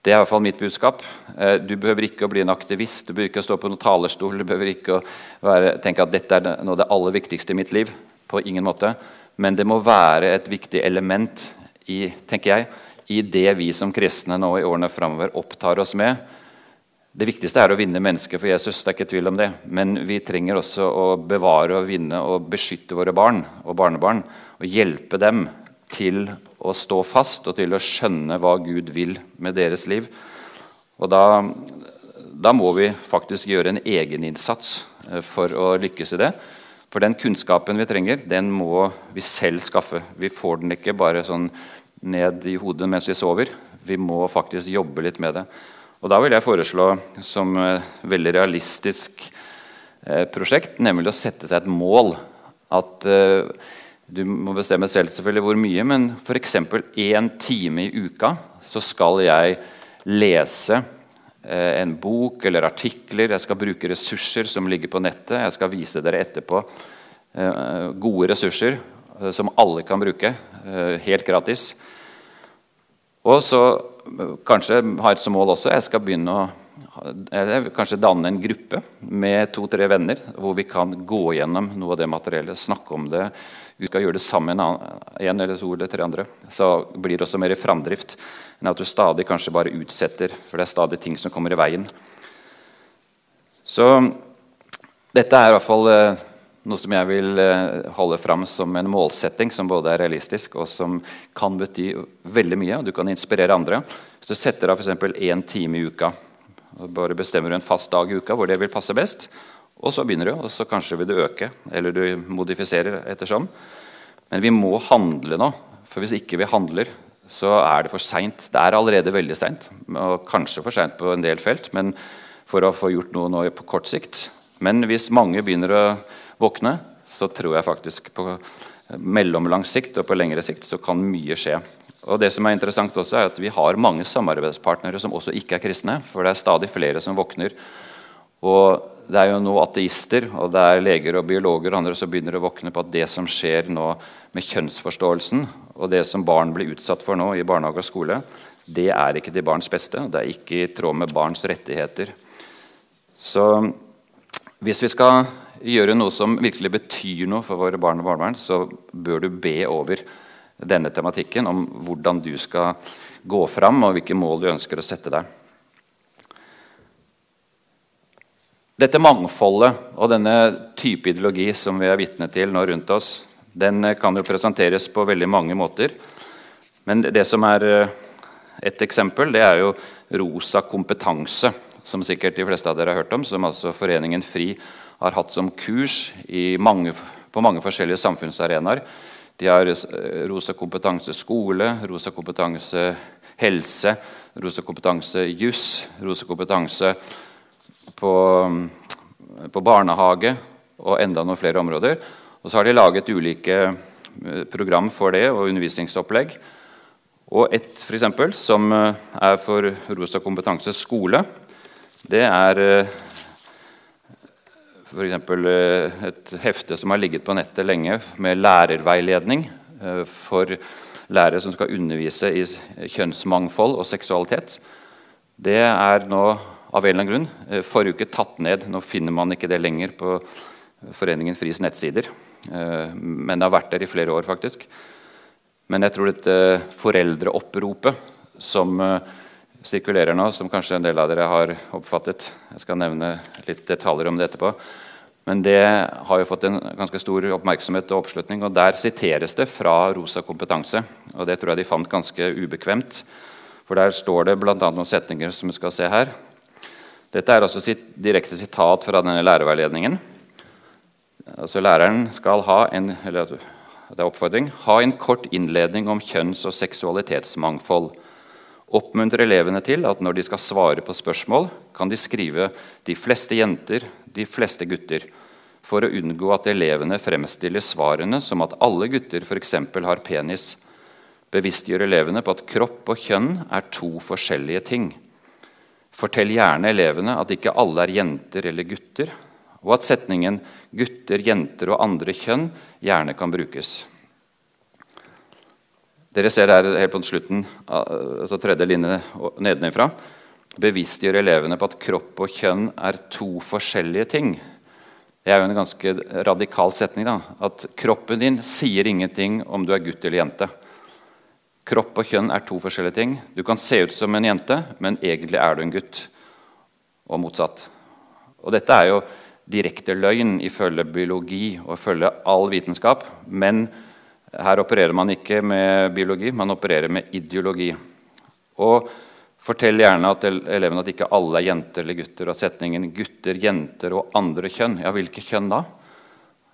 Det er i hvert fall mitt budskap. Eh, du behøver ikke å bli en aktivist, du behøver ikke å stå på noen talerstol, du behøver ikke å være, tenke at dette er noe av det aller viktigste i mitt liv. På ingen måte. Men det må være et viktig element i, tenker jeg, i det vi som kristne nå i årene framover opptar oss med det viktigste er å vinne mennesker for Jesus. det er ikke tvil om det. Men vi trenger også å bevare og vinne og beskytte våre barn og barnebarn. Og hjelpe dem til å stå fast og til å skjønne hva Gud vil med deres liv. Og da, da må vi faktisk gjøre en egeninnsats eh, for å lykkes i det. For den kunnskapen vi trenger, den må vi selv skaffe. Vi får den ikke bare sånn ned i hodet mens vi sover. Vi må faktisk jobbe litt med det. Og Da vil jeg foreslå som et veldig realistisk eh, prosjekt, nemlig å sette seg et mål. At eh, Du må bestemme selv selvfølgelig hvor mye, men f.eks. én time i uka så skal jeg lese eh, en bok eller artikler. Jeg skal bruke ressurser som ligger på nettet. Jeg skal vise dere etterpå gode ressurser som alle kan bruke helt gratis. Og så kanskje har et som mål også jeg skal begynne å eller kanskje danne en gruppe med to-tre venner hvor vi kan gå gjennom noe av det materiellet, snakke om det. Vi skal gjøre det sammen, en eller to eller tre andre. Så blir det også mer framdrift enn at du stadig kanskje bare utsetter, for det er stadig ting som kommer i veien. Så Dette er i hvert fall eh, noe som jeg vil eh, holde fram som en målsetting som både er realistisk og som kan bety veldig mye. og Du kan inspirere andre. Hvis du setter av f.eks. én time i uka, og bare bestemmer du en fast dag i uka hvor det vil passe best, og så begynner du, og så kanskje vil du øke, eller du modifiserer ettersom. Men vi må handle nå. For hvis ikke vi handler, så er det for seint. Det er allerede veldig seint, og kanskje for seint på en del felt, men for å få gjort noe nå på kort sikt. Men hvis mange begynner å våkne, så tror jeg faktisk på mellomlang sikt og på lengre sikt så kan mye skje. Og det som er interessant også er at Vi har mange samarbeidspartnere som også ikke er kristne. For det er stadig flere som våkner. Og det er jo nå ateister og det er leger og biologer og andre som begynner å våkne på at det som skjer nå med kjønnsforståelsen, og det som barn blir utsatt for nå i barnehage og skole, det er ikke til barns beste. Det er ikke i tråd med barns rettigheter. Så hvis vi skal gjøre noe som virkelig betyr noe for våre barn og barnevern, så bør du be over denne tematikken om hvordan du skal gå fram, og hvilke mål du ønsker å sette deg. Dette mangfoldet og denne type ideologi som vi er vitne til nå rundt oss, den kan jo presenteres på veldig mange måter. Men det som er eh, et eksempel, det er jo rosa kompetanse, som sikkert de fleste av dere har hørt om, som altså Foreningen FRI har hatt som kurs mange, på mange forskjellige samfunnsarenaer. De har eh, rosa kompetanse skole, rosa kompetanse helse, rosa kompetanse juss, rosa kompetanse på, på, barnehage og enda noen flere områder. Og så har de laget ulike eh, program for det og undervisningsopplegg. Og et for eksempel, som eh, er for Rosa kompetanse skole, det er eh, f.eks. et hefte som har ligget på nettet lenge med lærerveiledning for lærere som skal undervise i kjønnsmangfold og seksualitet. Det er nå av en eller annen grunn. Eh, forrige uke tatt ned. Nå finner man ikke det lenger på Foreningen Fris nettsider. Eh, men det har vært der i flere år, faktisk. Men jeg tror dette foreldreoppropet som eh, sirkulerer nå, som kanskje en del av dere har oppfattet Jeg skal nevne litt detaljer om det etterpå. Men det har jo fått en ganske stor oppmerksomhet og oppslutning. og Der siteres det fra Rosa kompetanse. og Det tror jeg de fant ganske ubekvemt. For der står det bl.a. noen setninger som vi skal se her. Dette er også sitt direkte sitat fra denne lærerveiledningen. Altså Læreren skal ha en, eller det er oppfordring, ha en kort innledning om kjønns- og seksualitetsmangfold. Oppmuntre elevene til at når de skal svare på spørsmål, kan de skrive 'de fleste jenter', 'de fleste gutter', for å unngå at elevene fremstiller svarene som at alle gutter f.eks. har penis. Bevisstgjør elevene på at kropp og kjønn er to forskjellige ting. Fortell gjerne elevene at ikke alle er jenter eller gutter, og at setningen 'gutter, jenter og andre kjønn' gjerne kan brukes. Dere ser her helt på slutten, altså tredje linje nedenfra. Bevisstgjør elevene på at kropp og kjønn er to forskjellige ting. Det er jo en ganske radikal setning. da, At kroppen din sier ingenting om du er gutt eller jente. Kropp og kjønn er to forskjellige ting. Du kan se ut som en jente, men egentlig er du en gutt. Og motsatt. Og dette er jo direkte løgn ifølge biologi og ifølge all vitenskap. Men her opererer man ikke med biologi, man opererer med ideologi. Og fortell gjerne at elevene at ikke alle er jenter eller gutter. Og setningen 'gutter, jenter og andre kjønn'. Ja, hvilke kjønn da?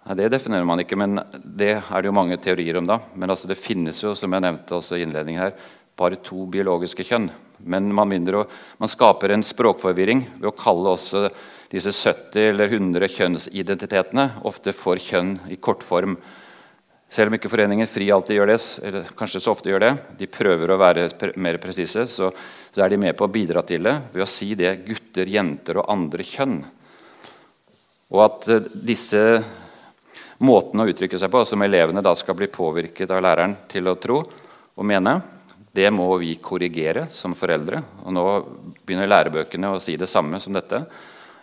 Nei, Det definerer man ikke, men det er det jo mange teorier om. da. Men altså, det finnes jo, som jeg nevnte også i innledningen her, bare to biologiske kjønn. Men man, mindre, man skaper en språkforvirring ved å kalle også disse 70 eller 100 kjønnsidentitetene ofte for kjønn i kortform. Selv om ikke Foreningen FRI alltid gjør det, eller kanskje så ofte gjør det, de prøver å være mer presise, så, så er de med på å bidra til det ved å si det gutter, jenter og andre kjønn. Og at eh, disse måten å uttrykke seg på, som elevene da skal bli påvirket av læreren til å tro og mene, det må vi korrigere som foreldre. Og nå begynner lærebøkene å si det samme som dette.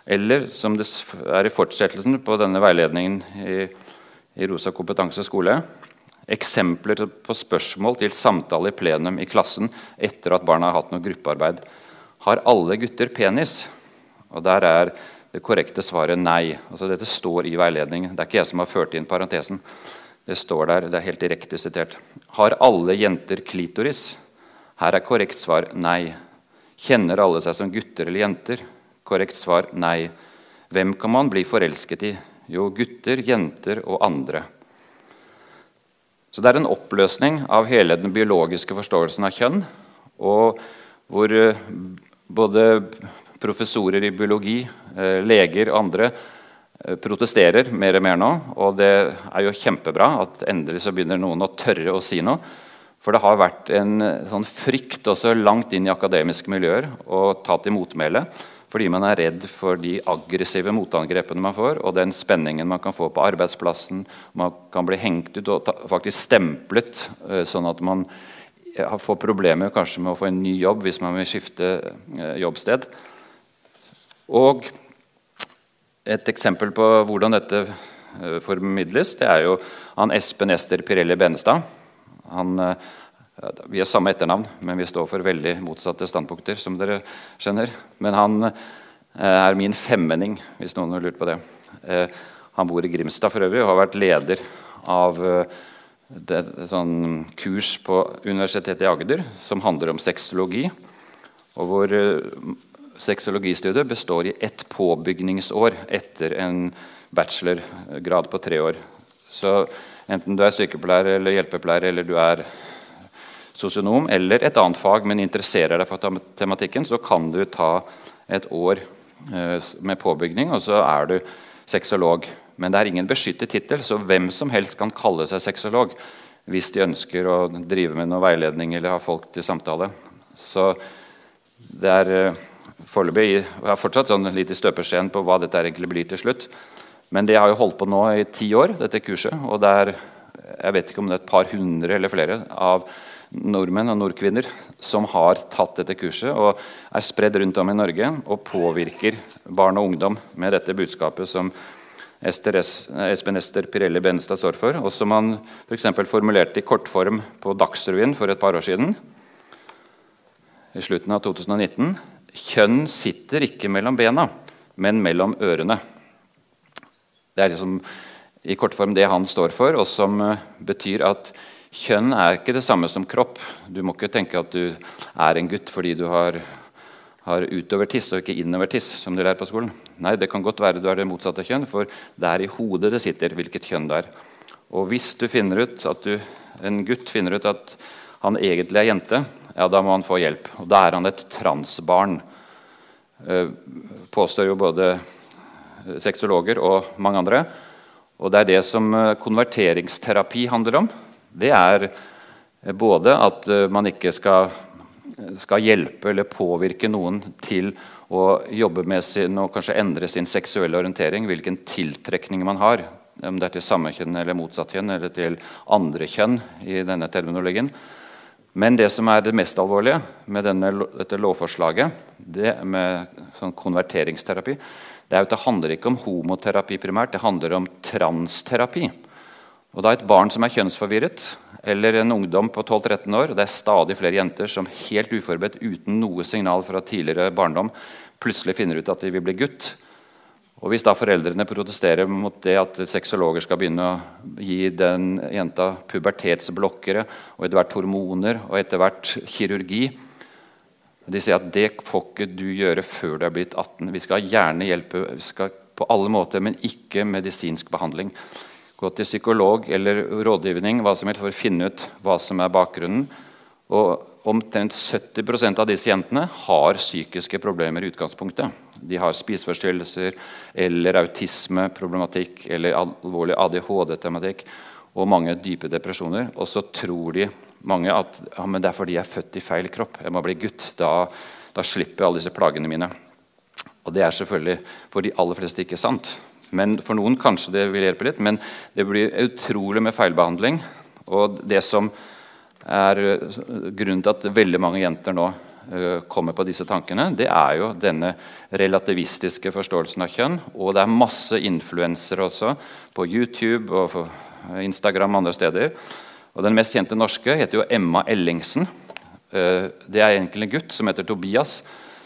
Eller som det er i fortsettelsen på denne veiledningen i, i Rosa kompetanse skole. Eksempler på spørsmål til samtale i plenum i klassen etter at barna har hatt noe gruppearbeid. Har alle gutter penis? Og Der er det korrekte svaret nei. Altså Dette står i veiledningen. Det er ikke jeg som har ført inn parentesen. Det står der, det er helt direkte sitert. Har alle jenter klitoris? Her er korrekt svar nei. Kjenner alle seg som gutter eller jenter? Korrekt svar nei. Hvem kan man bli forelsket i? Jo, gutter, jenter og andre. Så det er en oppløsning av hele den biologiske forståelsen av kjønn. Og hvor eh, både professorer i biologi, leger og andre eh, protesterer mer og mer nå. Og det er jo kjempebra at endelig så begynner noen å tørre å si noe. For det har vært en sånn frykt også langt inn i akademiske miljøer å ta til motmæle fordi man er redd for de aggressive motangrepene man får, og den spenningen man kan få på arbeidsplassen. Man kan bli hengt ut og faktisk stemplet, eh, sånn at man får problemer kanskje med å få en ny jobb hvis man vil skifte eh, jobbsted. Og et eksempel på hvordan dette eh, formidles, det er jo han Espen Ester Pirelli Benestad. Han vi har samme etternavn, men vi står for veldig motsatte standpunkter. som dere skjønner. Men han eh, er min femmenning, hvis noen har lurt på det. Eh, han bor i Grimstad for øvrig og har vært leder av eh, det, sånn kurs på Universitetet i Agder som handler om sexologi. Og hvor sexologistudiet består i ett påbygningsår etter en bachelorgrad på tre år. Så enten du er sykepleier eller hjelpepleier eller du er sosionom eller et annet fag, men interesserer deg for tematikken, så kan du ta et år eh, med påbygning, og så er du sexolog. Men det er ingen beskyttet tittel, så hvem som helst kan kalle seg sexolog hvis de ønsker å drive med noe veiledning eller ha folk til samtale. Så det er eh, foreløpig Jeg fortsatt sånn litt i støpeskjeen på hva dette egentlig blir til slutt. Men det har jo holdt på nå i ti år, dette kurset. Og det er jeg vet ikke om det er et par hundre eller flere av nordmenn og nordkvinner som har tatt dette kurset og er spredd rundt om i Norge og påvirker barn og ungdom med dette budskapet som Espen Ester Pirelli Benstad står for, og som han for formulerte i kortform på Dagsrevyen for et par år siden. I slutten av 2019. Kjønn sitter ikke mellom bena, men mellom ørene. Det er liksom i kortform det han står for, og som eh, betyr at Kjønn er ikke det samme som kropp. Du må ikke tenke at du er en gutt fordi du har, har utover tiss og ikke innover tiss, som du lærer på skolen. Nei, det kan godt være du er det motsatte kjønn, for det er i hodet det sitter hvilket kjønn det er. Og hvis du finner ut at du, en gutt finner ut at han egentlig er jente, ja, da må han få hjelp. Og da er han et transbarn. Eh, påstår jo både sexologer og mange andre. Og det er det som eh, konverteringsterapi handler om det er både at eh, man ikke skal, skal, hjelpe eller påvirke noen til å jobbe med sin, og kanskje endre sin seksuelle orientering, hvilken tiltrekning man har. Om det er til samme kjønn eller motsatt kjønn, eller til andre kjønn i denne terminologien. Men det som er det mest alvorlige med denne, dette lovforslaget, det med sånn konverteringsterapi, det er at det handler ikke om homoterapi primært, det handler om transterapi. Og da et barn som er kjønnsforvirret, eller en ungdom på 12-13 år, og det er stadig flere jenter som helt uforberedt, uten noe signal fra tidligere barndom, plutselig finner ut at de vil bli gutt. Og Hvis da foreldrene protesterer mot det at sexologer skal begynne å gi den jenta pubertetsblokkere og etter hvert hormoner og etter hvert kirurgi De sier at det får ikke du gjøre før du er blitt 18. Vi skal gjerne hjelpe skal på alle måter, men ikke medisinsk behandling gå til psykolog eller rådgivning hva som helst for å finne ut hva som er bakgrunnen. Og Omtrent 70% av disse jentene har psykiske problemer i utgangspunktet. De har spiseforstyrrelser eller autismeproblematikk eller alvorlig ADHD-tematikk og mange dype depresjoner. Og så tror de mange at ja, det er fordi jeg er født i feil kropp. Jeg må bli gutt. Da, da slipper jeg alle disse plagene mine. Og det er selvfølgelig for de aller fleste ikke sant. Men For noen kanskje det vil hjelpe litt, men det blir utrolig med feilbehandling. Og det som er eh, grunnen til at veldig mange jenter nå uh, kommer på disse tankene, det er jo denne relativistiske forståelsen av kjønn. Og det er masse influensere også på YouTube og Instagram og andre steder. Og Den mest kjente norske heter jo Emma Ellingsen. Uh, det er egentlig en gutt som heter Tobias,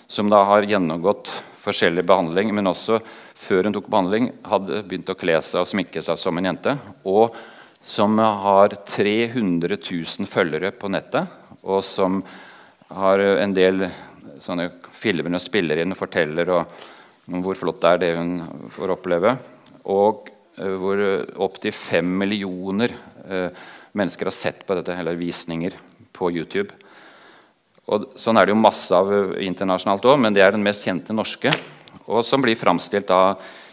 som da har gjennomgått forskjellig behandling, men også før hun tok behandling, hadde begynt å kle seg og sminke seg som en jente. Og som har 300 000 følgere på nettet, og som har en del sånne filmer hun spiller inn og forteller om hvor flott det er, det hun får oppleve. Og uh, hvor opptil fem millioner uh, mennesker har sett på dette, eller visninger på YouTube. Og sånn er det jo masse av internasjonalt òg, men det er den mest kjente norske. Og som blir framstilt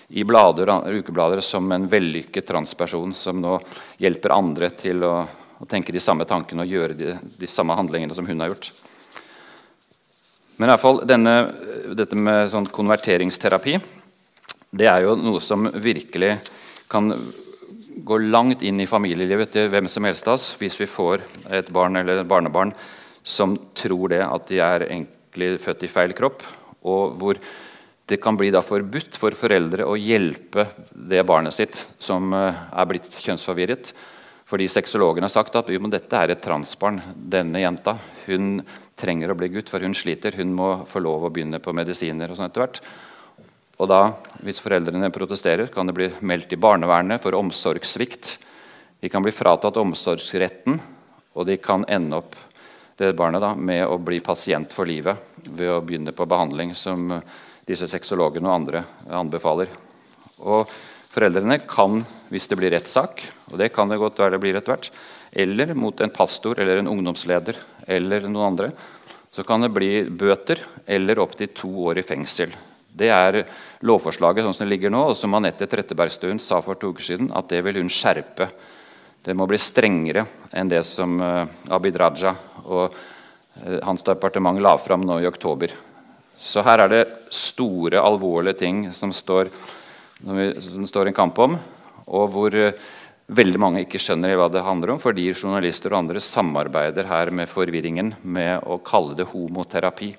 i blader, ukeblader som en vellykket transperson som nå hjelper andre til å, å tenke de samme tankene og gjøre de, de, samme handlingene som hun har gjort. Men i alle fall denne, dette med sånn konverteringsterapi det er jo noe som virkelig kan gå langt inn i familielivet til hvem som helst av oss hvis vi får et barn eller et barnebarn som tror det at de er egentlig født i feil kropp, og hvor det kan bli forbudt for foreldre å hjelpe det barnet sitt som eh, er blitt kjønnsforvirret. Fordi sexologen har sagt at dette er et transbarn. Denne jenta hun trenger å bli gutt, for hun sliter. Hun må få lov å begynne på medisiner. og sånn etter hvert. Og da, Hvis foreldrene protesterer, kan det bli meldt i barnevernet for omsorgssvikt. De kan bli fratatt omsorgsretten, og de kan ende opp det barnet da, med å bli pasient for livet ved å begynne på behandling som disse sexologene og andre anbefaler. Og Foreldrene kan, hvis det blir rettssak, og det kan det godt være det blir etter hvert, eller mot en pastor eller en ungdomsleder eller noen andre, så kan det bli bøter eller opptil to år i fengsel. Det er lovforslaget sånn som det ligger nå, og som Anette Trettebergstuen sa for to uker siden, at det vil hun skjerpe. Det må bli strengere enn det som uh, Abid Raja og uh, hans departement la fram nå i oktober. Så her er det store, alvorlige ting som står, som det står en kamp om, og hvor uh, veldig mange ikke skjønner hva det handler om, fordi journalister og andre samarbeider her med forvirringen med å kalle det homoterapi.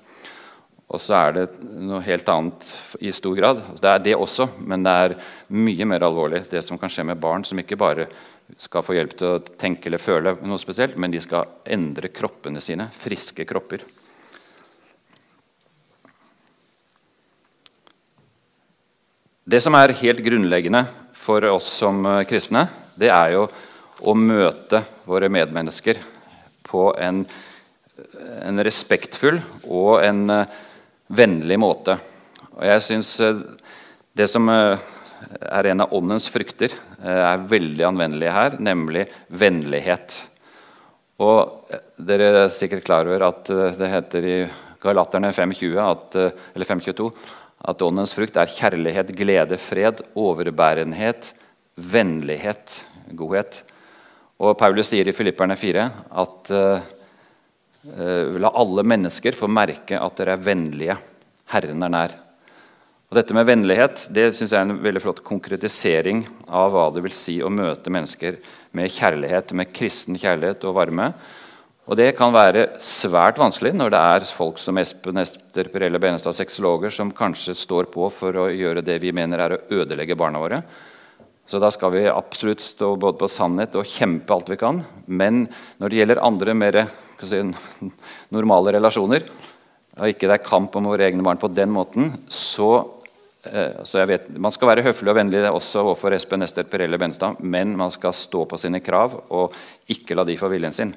Og så er det noe helt annet i stor grad. Det er det også, men det er mye mer alvorlig det som kan skje med barn som ikke bare skal få hjelp til å tenke eller føle noe spesielt, men de skal endre kroppene sine. Friske kropper. Det som er helt grunnleggende for oss som eh, kristne, det er jo å møte våre medmennesker på en, en respektfull og en uh, vennlig måte. Og jeg syns det som er en av åndens frukter, er veldig anvendelig her, nemlig vennlighet. Og dere er sikkert klar over at det heter i Galaterne 5.20, eller 5.22 at åndens frukt er kjærlighet, glede, fred, overbærenhet, vennlighet, godhet. Og Paulus sier i Filipperne 4 at uh, la alle mennesker få merke at dere er vennlige. Herren er nær. Og Dette med vennlighet det synes jeg er en veldig flott konkretisering av hva det vil si å møte mennesker med kjærlighet, med kristen kjærlighet og varme. Og Det kan være svært vanskelig når det er folk som Espen Ester Pirelle Benestad, sexologer, som kanskje står på for å gjøre det vi mener er å ødelegge barna våre. Så da skal vi absolutt stå både på sannhet og kjempe alt vi kan. Men når det gjelder andre mer si, normale relasjoner, og ikke det er kamp om våre egne barn på den måten, så, eh, så jeg vet, Man skal være høflig og vennlig også overfor Espen Ester Pirelle Benestad, men man skal stå på sine krav og ikke la de få viljen sin.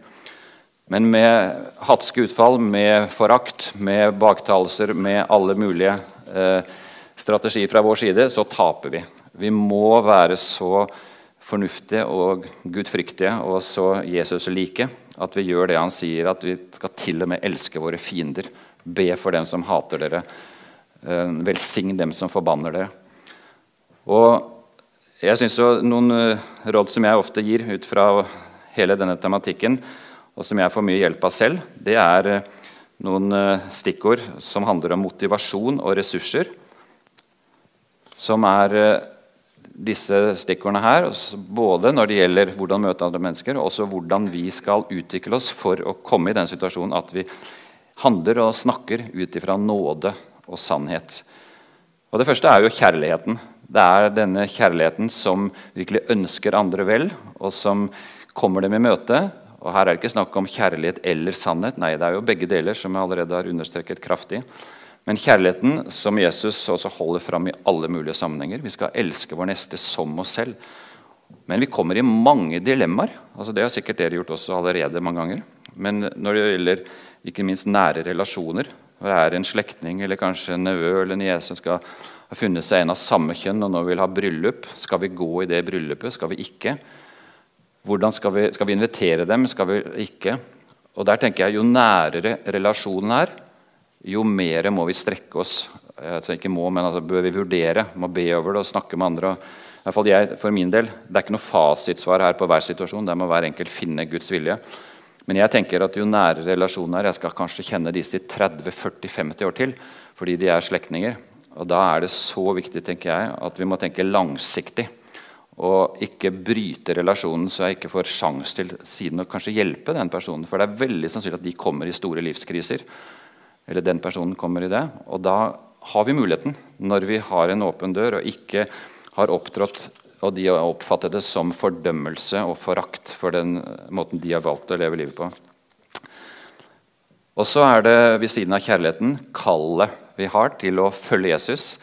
Men med hatske utfall, med forakt, med baktalelser, med alle mulige eh, strategier fra vår side, så taper vi. Vi må være så fornuftige og gudfryktige og så Jesus-like at vi gjør det han sier, at vi skal til og med elske våre fiender. Be for dem som hater dere. Eh, velsign dem som forbanner dere. Og jeg synes Noen eh, råd som jeg ofte gir ut fra hele denne tematikken, og som jeg får mye hjelp av selv, det er eh, noen eh, stikkord som handler om motivasjon og ressurser. Som er eh, disse stikkordene her, både når det gjelder hvordan møte andre mennesker, og også hvordan vi skal utvikle oss for å komme i den situasjonen at vi handler og snakker ut ifra nåde og sannhet. Og Det første er jo kjærligheten. Det er denne kjærligheten som virkelig ønsker andre vel, og som kommer dem i møte, og Her er det ikke snakk om kjærlighet eller sannhet. Nei, det er jo begge deler, som jeg allerede har understreket kraftig. Men kjærligheten som Jesus også holder fram i alle mulige sammenhenger. Vi skal elske vår neste som oss selv. Men vi kommer i mange dilemmaer. Altså det har sikkert dere gjort også allerede mange ganger. Men når det gjelder ikke minst nære relasjoner, når det er en slektning eller kanskje en nevø eller niese skal ha funnet seg en av samme kjønn og nå vil ha bryllup, skal vi gå i det bryllupet? Skal vi ikke? Hvordan skal vi, skal vi invitere dem? Skal vi ikke? Og der tenker jeg Jo nærere relasjonen er, jo mer må vi strekke oss. Jeg ikke må, men altså bør vi vurdere, må be over det og snakke med andre. I hvert fall jeg, for min del, Det er ikke noe fasitsvar her på hver situasjon. Der må hver enkelt finne Guds vilje. Men jeg tenker at jo nærere relasjonen er Jeg skal kanskje kjenne disse i 30-40-50 år til fordi de er slektninger. Og Da er det så viktig tenker jeg, at vi må tenke langsiktig. Og ikke bryte relasjonen så jeg ikke får sjanse til siden å kanskje hjelpe den personen. For det er veldig sannsynlig at de kommer i store livskriser eller den personen kommer i det. Og da har vi muligheten, når vi har en åpen dør og ikke har opptrådt og de har oppfattet det som fordømmelse og forakt for den måten de har valgt å leve livet på. Og så er det ved siden av kjærligheten kallet vi har til å følge Jesus.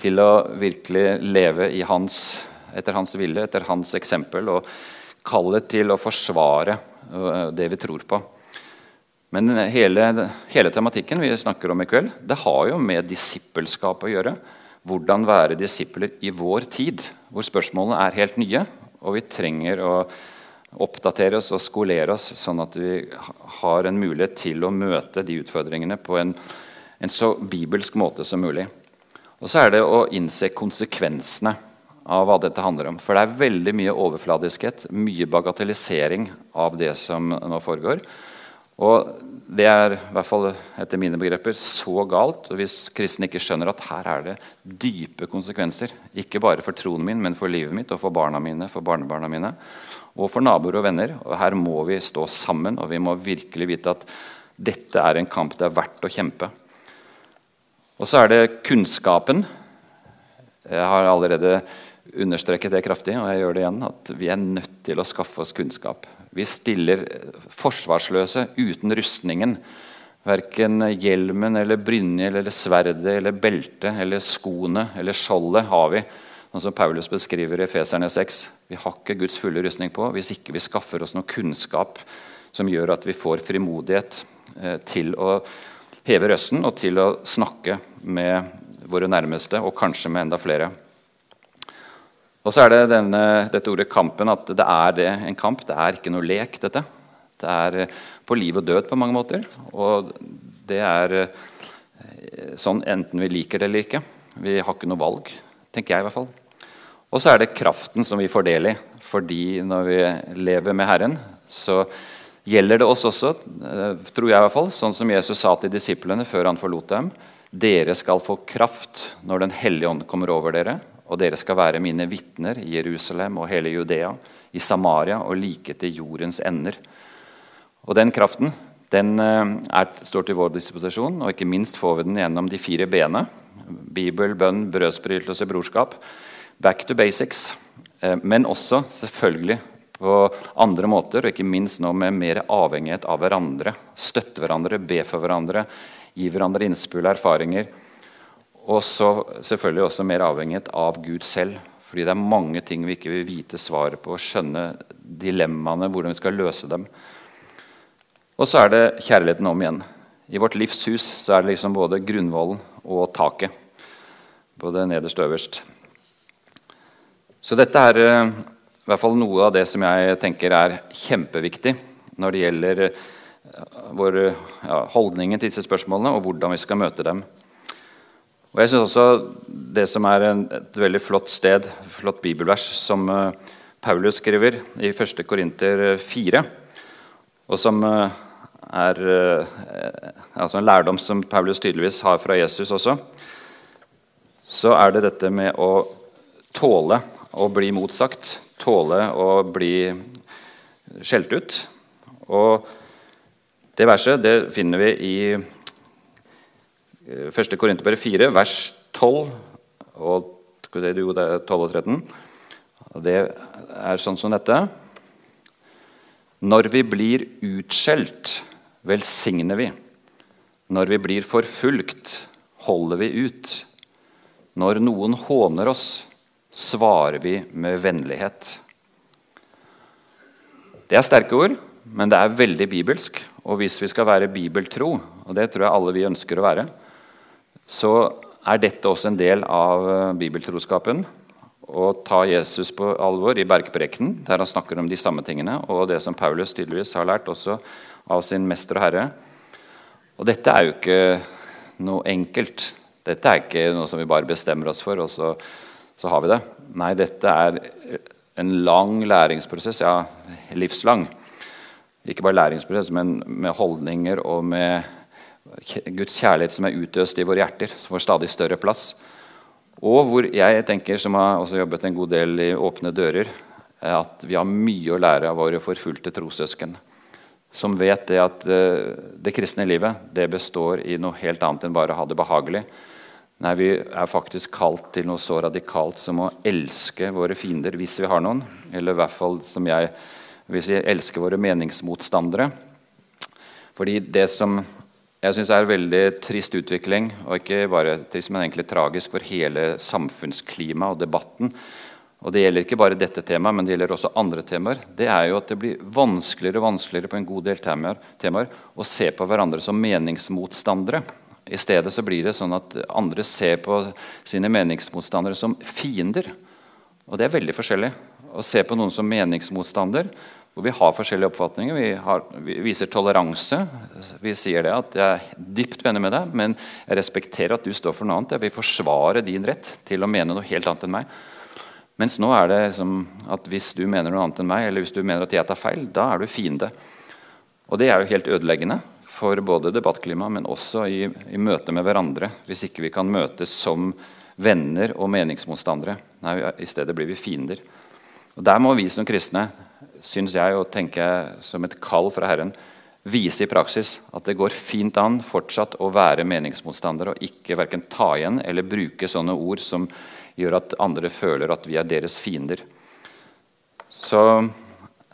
Til å virkelig leve i hans, etter hans vilje, etter hans eksempel. Og kallet til å forsvare øh, det vi tror på. Men hele, hele, tematikken vi snakker om i kveld, det har jo med disippelskap å gjøre. Hvordan være disipler i vår tid, hvor spørsmålene er helt nye. Og vi trenger å oppdatere oss og skolere oss, sånn at vi har en mulighet til å møte de utfordringene på en, en så bibelsk måte som mulig. Og så er det å innse konsekvensene av hva dette handler om. For det er veldig mye overfladiskhet, mye bagatellisering av det som nå foregår. Og det er i hvert fall etter mine begreper så galt og hvis kristne ikke skjønner at her er det dype konsekvenser. Ikke bare for troen min, men for livet mitt og for barna mine, for barnebarna mine. Og for naboer og venner. Og Her må vi stå sammen, og vi må virkelig vite at dette er en kamp det er verdt å kjempe. Og så er det kunnskapen. Jeg har allerede understreket det kraftig, og jeg gjør det igjen, at vi er nødt til å skaffe oss kunnskap. Vi stiller forsvarsløse uten rustningen. Verken hjelmen eller brynje eller sverdet eller beltet eller skoene eller skjoldet har vi. Sånn som Paulus beskriver i Feserne 6. Vi har ikke Guds fulle rustning på hvis ikke vi skaffer oss noe kunnskap som gjør at vi får frimodighet eh, til å heve røsten og til å snakke med våre nærmeste, og kanskje med enda flere. Og så er det denne, dette ordet 'kampen' at det er det, en kamp. Det er ikke noe lek, dette. Det er eh, på liv og død på mange måter. Og det er eh, sånn enten vi liker det eller ikke. Vi har ikke noe valg, tenker jeg i hvert fall. Og så er det kraften som vi får del i. Fordi når vi lever med Herren, så gjelder det oss også, eh, tror jeg i hvert fall, sånn som Jesus sa til disiplene før han forlot dem. Dere skal få kraft når Den hellige ånd kommer over dere, og dere skal være mine vitner i Jerusalem og hele Judea, i Samaria og like til jordens ender. Og Den kraften den eh, er, står til vår disposisjon, og ikke minst får vi den gjennom de fire b-ene. Bibel, bønn, brødsbrytelse, brorskap. Back to basics. Eh, men også selvfølgelig på andre måter, og ikke minst nå med mer avhengighet av hverandre. Støtte hverandre, be for hverandre, gi hverandre innspill og erfaringer. Og så selvfølgelig også mer avhengighet av Gud selv. Fordi det er mange ting vi ikke vil vite svaret på, skjønne dilemmaene, hvordan vi skal løse dem. Og så er det kjærligheten om igjen. I vårt livs hus så er det liksom både grunnvollen og taket. Både nederst og øverst. Så dette er uh, i hvert fall noe av det som jeg tenker er kjempeviktig når det gjelder uh, vår ja, holdningen til disse spørsmålene og hvordan vi skal møte dem. Og jeg synes også Det som er et veldig flott sted, flott bibelvers, som uh, Paulus skriver i 1. Korinter 4, og som uh, er altså en lærdom som Paulus tydeligvis har fra Jesus også, så er det dette med å tåle å bli motsagt, tåle å bli skjelt ut. Og det verset det finner vi i 1. Eh, Korinterbrev 4, vers 12 og, 12 og 13. Det er sånn som dette. Når vi blir utskjelt, velsigner vi. Når vi blir forfulgt, holder vi ut. Når noen håner oss, svarer vi med vennlighet. Det er sterke ord, men det er veldig bibelsk. Og hvis vi skal være bibeltro, og det tror jeg alle vi ønsker å være, så er dette også en del av eh, bibeltroskapen. Å ta Jesus på alvor i bergprekenen, der han snakker om de samme tingene, og det som Paulus tydeligvis har lært også av sin mester og herre. Og dette er jo ikke noe enkelt. Dette er ikke noe som vi bare bestemmer oss for, og så, så har vi det. Nei, dette er en lang læringsprosess, ja, livslang. Ikke bare læringsprosess, men med holdninger og med Guds kjærlighet som er utøst i våre hjerter, som får stadig større plass. Og hvor jeg tenker, som har også jobbet en god del i Åpne dører, at vi har mye å lære av våre forfulgte trossøsken. Som vet det at eh, det kristne livet det består i noe helt annet enn bare å ha det behagelig. Nei, Vi er faktisk kalt til noe så radikalt som å elske våre fiender hvis vi har noen. Eller i hvert fall som jeg vil si, elske våre meningsmotstandere. Fordi det som jeg syns er en veldig trist utvikling, og ikke bare trist, men egentlig tragisk for hele samfunnsklimaet og debatten, og det gjelder ikke bare dette temaet, men det gjelder også andre temaer, det er jo at det blir vanskeligere og vanskeligere på en god del temaer, temaer å se på hverandre som meningsmotstandere. I stedet så blir det sånn at andre ser på sine meningsmotstandere som fiender. Og det er veldig forskjellig. Å se på noen som meningsmotstander hvor vi har forskjellige oppfatninger. Vi, har, vi, viser toleranse. Vi sier det at 'jeg er dypt enig med deg, men jeg respekterer at du står for noe annet'. Jeg vil forsvare din rett til å mene noe helt annet enn meg. Mens nå er det liksom at hvis du mener noe annet enn meg, eller hvis du mener at jeg tar feil, da er du fiende. Og det er jo helt ødeleggende for både debattklimaet, men også i, i møte med hverandre. Hvis ikke vi kan møtes som venner og meningsmotstandere. Nei, I stedet blir vi fiender. Og Der må vi som kristne syns jeg og tenker som et kall fra Herren, vise i praksis at det går fint an fortsatt å være meningsmotstander og ikke verken ta igjen eller bruke sånne ord som gjør at andre føler at vi er deres fiender. Så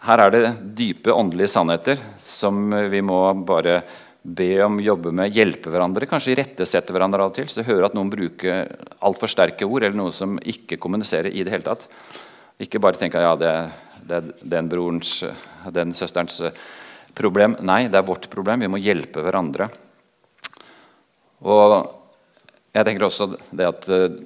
her er det dype åndelige sannheter som vi må bare be om jobbe med, hjelpe hverandre, kanskje irettesette hverandre av og til. Så hører at noen bruker altfor sterke ord eller noe som ikke kommuniserer i det hele tatt. Ikke bare tenke ja, det er den brorens, den søsterens problem. Nei, det er vårt problem. Vi må hjelpe hverandre. Og jeg tenker også det at eh,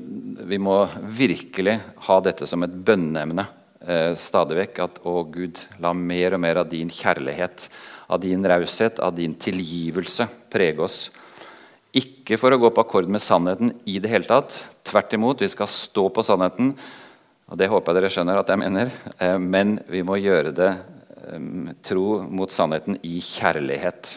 vi må virkelig ha dette som et bønneemne eh, stadig vekk. At å Gud, la mer og mer av din kjærlighet, av din raushet, av din tilgivelse prege oss. Ikke for å gå på akkord med sannheten i det hele tatt. Tvert imot, vi skal stå på sannheten. Og Det håper jeg dere skjønner at jeg mener. Eh, men vi må gjøre det eh, tro mot sannheten i kjærlighet.